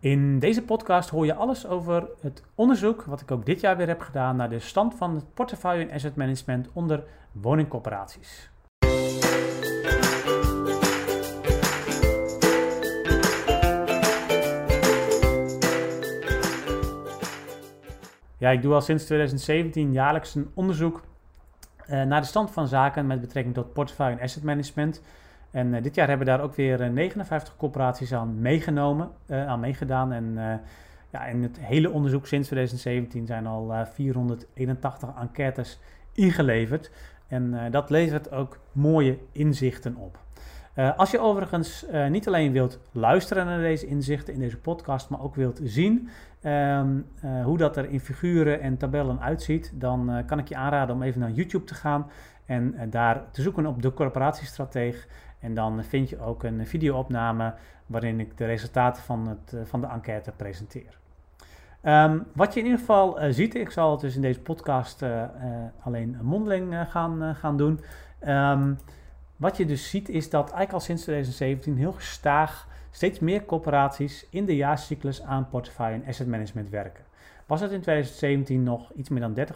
In deze podcast hoor je alles over het onderzoek, wat ik ook dit jaar weer heb gedaan, naar de stand van het portefeuille en asset management onder woningcorporaties. Ja, ik doe al sinds 2017 jaarlijks een onderzoek uh, naar de stand van zaken met betrekking tot portefeuille en asset management. En uh, dit jaar hebben daar ook weer uh, 59 corporaties aan meegenomen, uh, aan meegedaan. En ja, in het hele onderzoek sinds 2017 zijn al 481 enquêtes ingeleverd. En dat levert ook mooie inzichten op. als je overigens niet alleen wilt luisteren naar deze inzichten in deze podcast, maar ook wilt zien um, hoe dat er in figuren en tabellen uitziet, dan kan ik je aanraden om even naar YouTube te gaan en daar te zoeken op de corporatiestrateeg. En dan vind je ook een videoopname waarin ik de resultaten van, het, eh, van de enquête presenteer. Um, wat je in ieder geval uh, ziet, ik zal het dus in deze podcast uh, alleen mondeling gaan, gaan doen. Um, wat je dus ziet is dat eigenlijk al sinds 2017 heel gestaag steeds meer corporaties in de jaarcyclus aan portefeuille en asset management werken. Was het in 2017 nog iets meer dan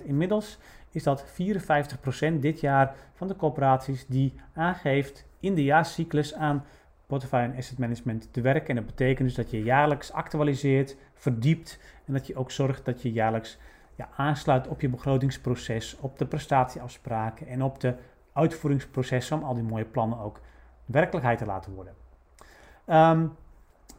30%. Inmiddels is dat 54% dit jaar van de corporaties die aangeeft in de jaarcyclus aan portefeuille en asset management te werken. En dat betekent dus dat je jaarlijks actualiseert, verdiept en dat je ook zorgt dat je jaarlijks ja, aansluit op je begrotingsproces, op de prestatieafspraken en op de uitvoeringsprocessen om al die mooie plannen ook werkelijkheid te laten worden. Um,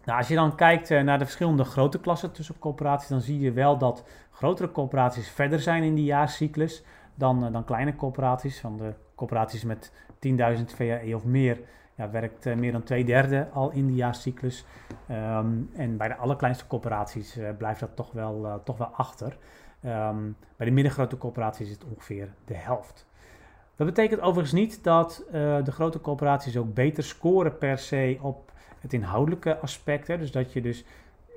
nou, als je dan kijkt eh, naar de verschillende grote klassen tussen corporaties, dan zie je wel dat grotere corporaties verder zijn in die jaarcyclus dan, eh, dan kleine corporaties. Van de corporaties met 10.000 VAE of meer ja, werkt uh, meer dan twee derde al in die jaarcyclus. Um, en bij de allerkleinste corporaties uh, blijft dat toch wel, uh, toch wel achter. Um, bij de middengrote corporaties is het ongeveer de helft. Dat betekent overigens niet dat de grote corporaties ook beter scoren per se op het inhoudelijke aspect. Hè? Dus dat je dus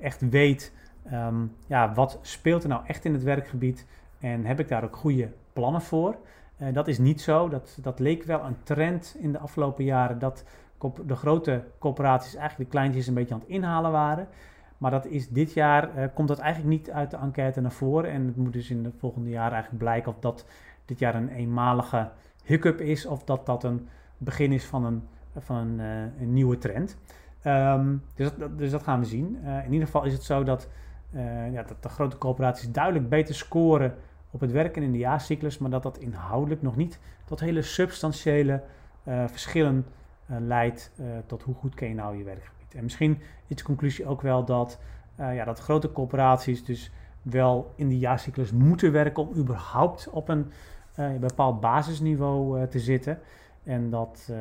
echt weet, um, ja, wat speelt er nou echt in het werkgebied en heb ik daar ook goede plannen voor. Uh, dat is niet zo. Dat, dat leek wel een trend in de afgelopen jaren dat de grote corporaties eigenlijk de kleintjes een beetje aan het inhalen waren. Maar dat is dit jaar, uh, komt dat eigenlijk niet uit de enquête naar voren. En het moet dus in de volgende jaren eigenlijk blijken of dat dit jaar een eenmalige hiccup is of dat dat een begin is van een, van een, uh, een nieuwe trend. Um, dus, dat, dus, dat, gaan we zien. In ieder geval is het zo dat, ja, dat de grote corporaties duidelijk beter scoren op het werken in de jaarcyclus, maar dat dat inhoudelijk nog niet tot hele substantiële uh, verschillen leidt tot hoe goed ken je nou je werkgebied. En misschien is de conclusie ook wel dat, ja, dat grote corporaties dus wel in de jaarcyclus moeten werken om überhaupt op een bepaald basisniveau te zitten. En dat,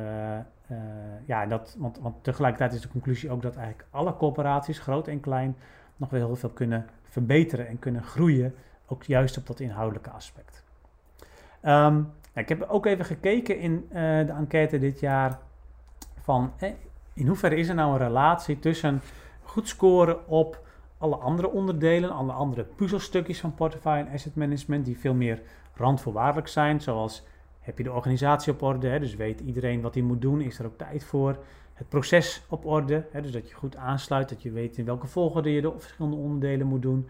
ja, dat, want, want tegelijkertijd is de conclusie ook dat eigenlijk alle corporaties, groot en klein, nog wel heel veel kunnen verbeteren en kunnen groeien, ook juist op dat inhoudelijke aspect. Um, ik heb ook even gekeken in uh, de enquête dit jaar van eh, in hoeverre is er nou een relatie tussen goed scoren op alle andere onderdelen, alle andere puzzelstukjes van portefeuille en asset management, die veel meer randvoorwaardelijk zijn, zoals heb je de organisatie op orde, hè, dus weet iedereen wat hij moet doen, is er ook tijd voor. Het proces op orde, hè, dus dat je goed aansluit, dat je weet in welke volgorde je de verschillende onderdelen moet doen.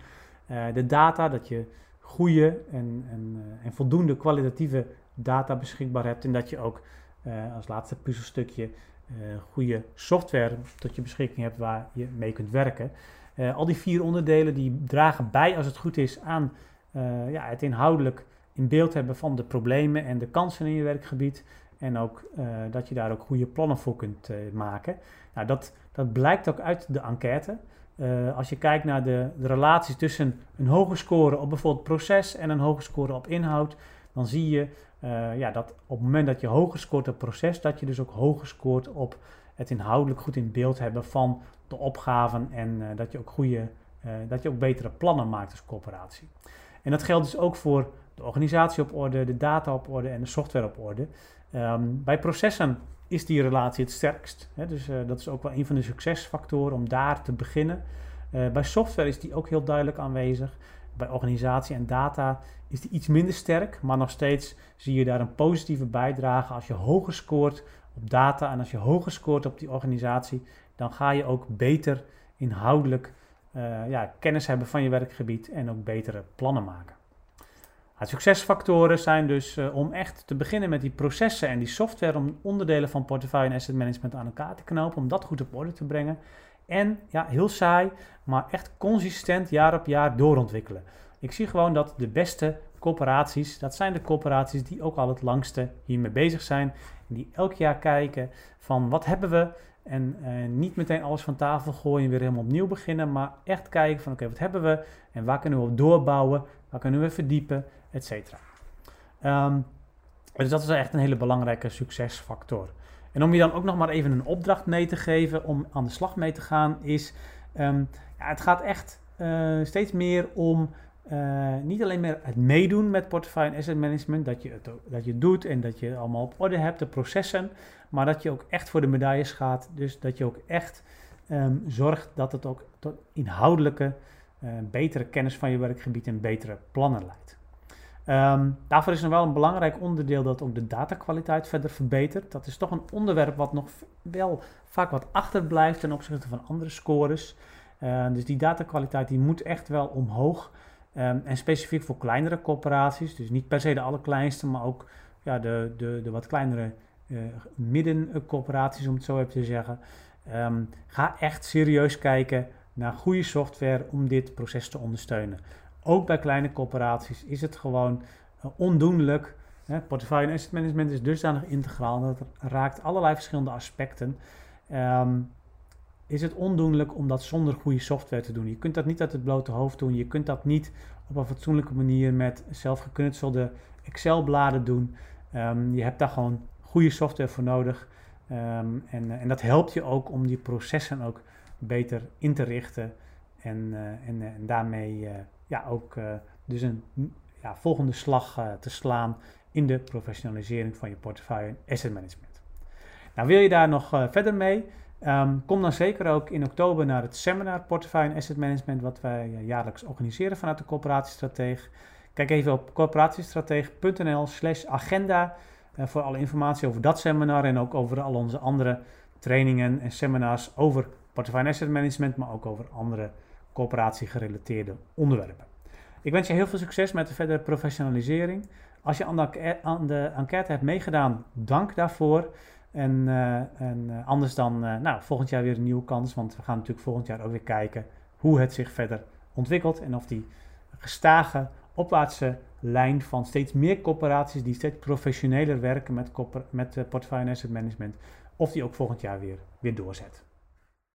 Uh, de data, dat je goede en, en, uh, en, voldoende kwalitatieve data beschikbaar hebt en dat je ook uh, als laatste puzzelstukje goede software tot je beschikking hebt waar je mee kunt werken. al die vier onderdelen die dragen bij, als het goed is, aan ja, het inhoudelijk in beeld hebben van de problemen en de kansen in je werkgebied. En ook dat je daar ook goede plannen voor kunt maken. Nou, dat, dat blijkt ook uit de enquête. Uh, als je kijkt naar de, de, relaties tussen een hoge score op bijvoorbeeld proces en een hoge score op inhoud, dan zie je ja, dat op het moment dat je hoger scoort op proces, dat je dus ook hoger scoort op het inhoudelijk goed in beeld hebben van de opgaven en dat je ook goede, dat je ook betere plannen maakt als corporatie. En dat geldt dus ook voor de organisatie op orde, de data op orde en de software op orde. Um, bij processen is die relatie het sterkst. Hè? Dus uh, dat is ook wel een van de succesfactoren om daar te beginnen. Uh, bij software is die ook heel duidelijk aanwezig. Bij organisatie en data is die iets minder sterk, maar nog steeds zie je daar een positieve bijdrage. Als je hoger scoort op data en als je hoger scoort op die organisatie, dan ga je ook beter inhoudelijk ja, kennis hebben van je werkgebied en ook betere plannen maken. De succesfactoren zijn dus om echt te beginnen met die processen en die software om onderdelen van portefeuille en asset management aan elkaar te knopen, om dat goed op orde te brengen. En ja, heel saai, maar echt consistent jaar op jaar doorontwikkelen. Ik zie gewoon dat de beste corporaties, dat zijn de corporaties die ook al het langste hiermee bezig zijn. En die elk jaar kijken van wat hebben we en eh, niet meteen alles van tafel gooien en weer helemaal opnieuw beginnen, maar echt kijken van oké, wat hebben we en waar kunnen we op doorbouwen, waar kunnen we verdiepen, et. Ehm, dus dat is echt een hele belangrijke succesfactor. En om je dan ook nog maar even een opdracht mee te geven om aan de slag mee te gaan, is um, ja, het gaat echt uh, steeds meer om uh, niet alleen meer het meedoen met portefeuille en asset management, dat je het, dat je doet en dat je allemaal op orde hebt, de processen, maar dat je ook echt voor de medailles gaat. Dus dat je ook echt um, zorgt dat het ook tot inhoudelijke, uh, betere kennis van je werkgebied en betere plannen leidt. Um, daarvoor is nog wel een belangrijk onderdeel dat ook de datakwaliteit verder verbetert. Dat is toch een onderwerp wat nog wel vaak wat achterblijft ten opzichte van andere scores. Uh, dus die datakwaliteit die moet echt wel omhoog. Um, en specifiek voor kleinere corporaties, dus niet per se de allerkleinste, maar ook ja, de, de, de wat kleinere uh, middencorporaties, om het zo even te zeggen. Ga echt serieus kijken naar goede software om dit proces te ondersteunen. Ook bij kleine corporaties is het gewoon uh, ondoenlijk. Hè, portefeuille en asset management is dusdanig integraal dat raakt allerlei verschillende aspecten. Um, is het ondoenlijk om dat zonder goede software te doen. Je kunt dat niet uit het blote hoofd doen. Je kunt dat niet op een fatsoenlijke manier met zelfgeknutselde Excel-bladen doen. Um, je hebt daar gewoon goede software voor nodig. Um, en, en dat helpt je ook om die processen ook beter in te richten. En, uh, en, en, daarmee ja, ook uh, dus een ja, volgende slag te slaan in de professionalisering van je portefeuille en asset management. Nou, wil je daar nog verder mee? Um, kom dan zeker ook in oktober naar het seminar Portefeuille Asset Management, wat wij jaarlijks organiseren vanuit de Corporatiestrateeg. Kijk even op corporatiestrateeg.nl slash agenda voor alle informatie over dat seminar en ook over al onze andere trainingen en seminars over Portefeuille Asset Management, maar ook over andere corporatiegerelateerde onderwerpen. Ik wens je heel veel succes met de verdere professionalisering. Als je aan de, enquête hebt meegedaan, dank daarvoor. En, uh, en uh, anders dan uh, nou, volgend jaar weer een nieuwe kans. Want we gaan natuurlijk volgend jaar ook weer kijken hoe het zich verder ontwikkelt. En of die gestage opwaartse lijn van steeds meer corporaties die steeds professioneler werken met, met portefeuille asset management. Of die ook volgend jaar weer, weer doorzet.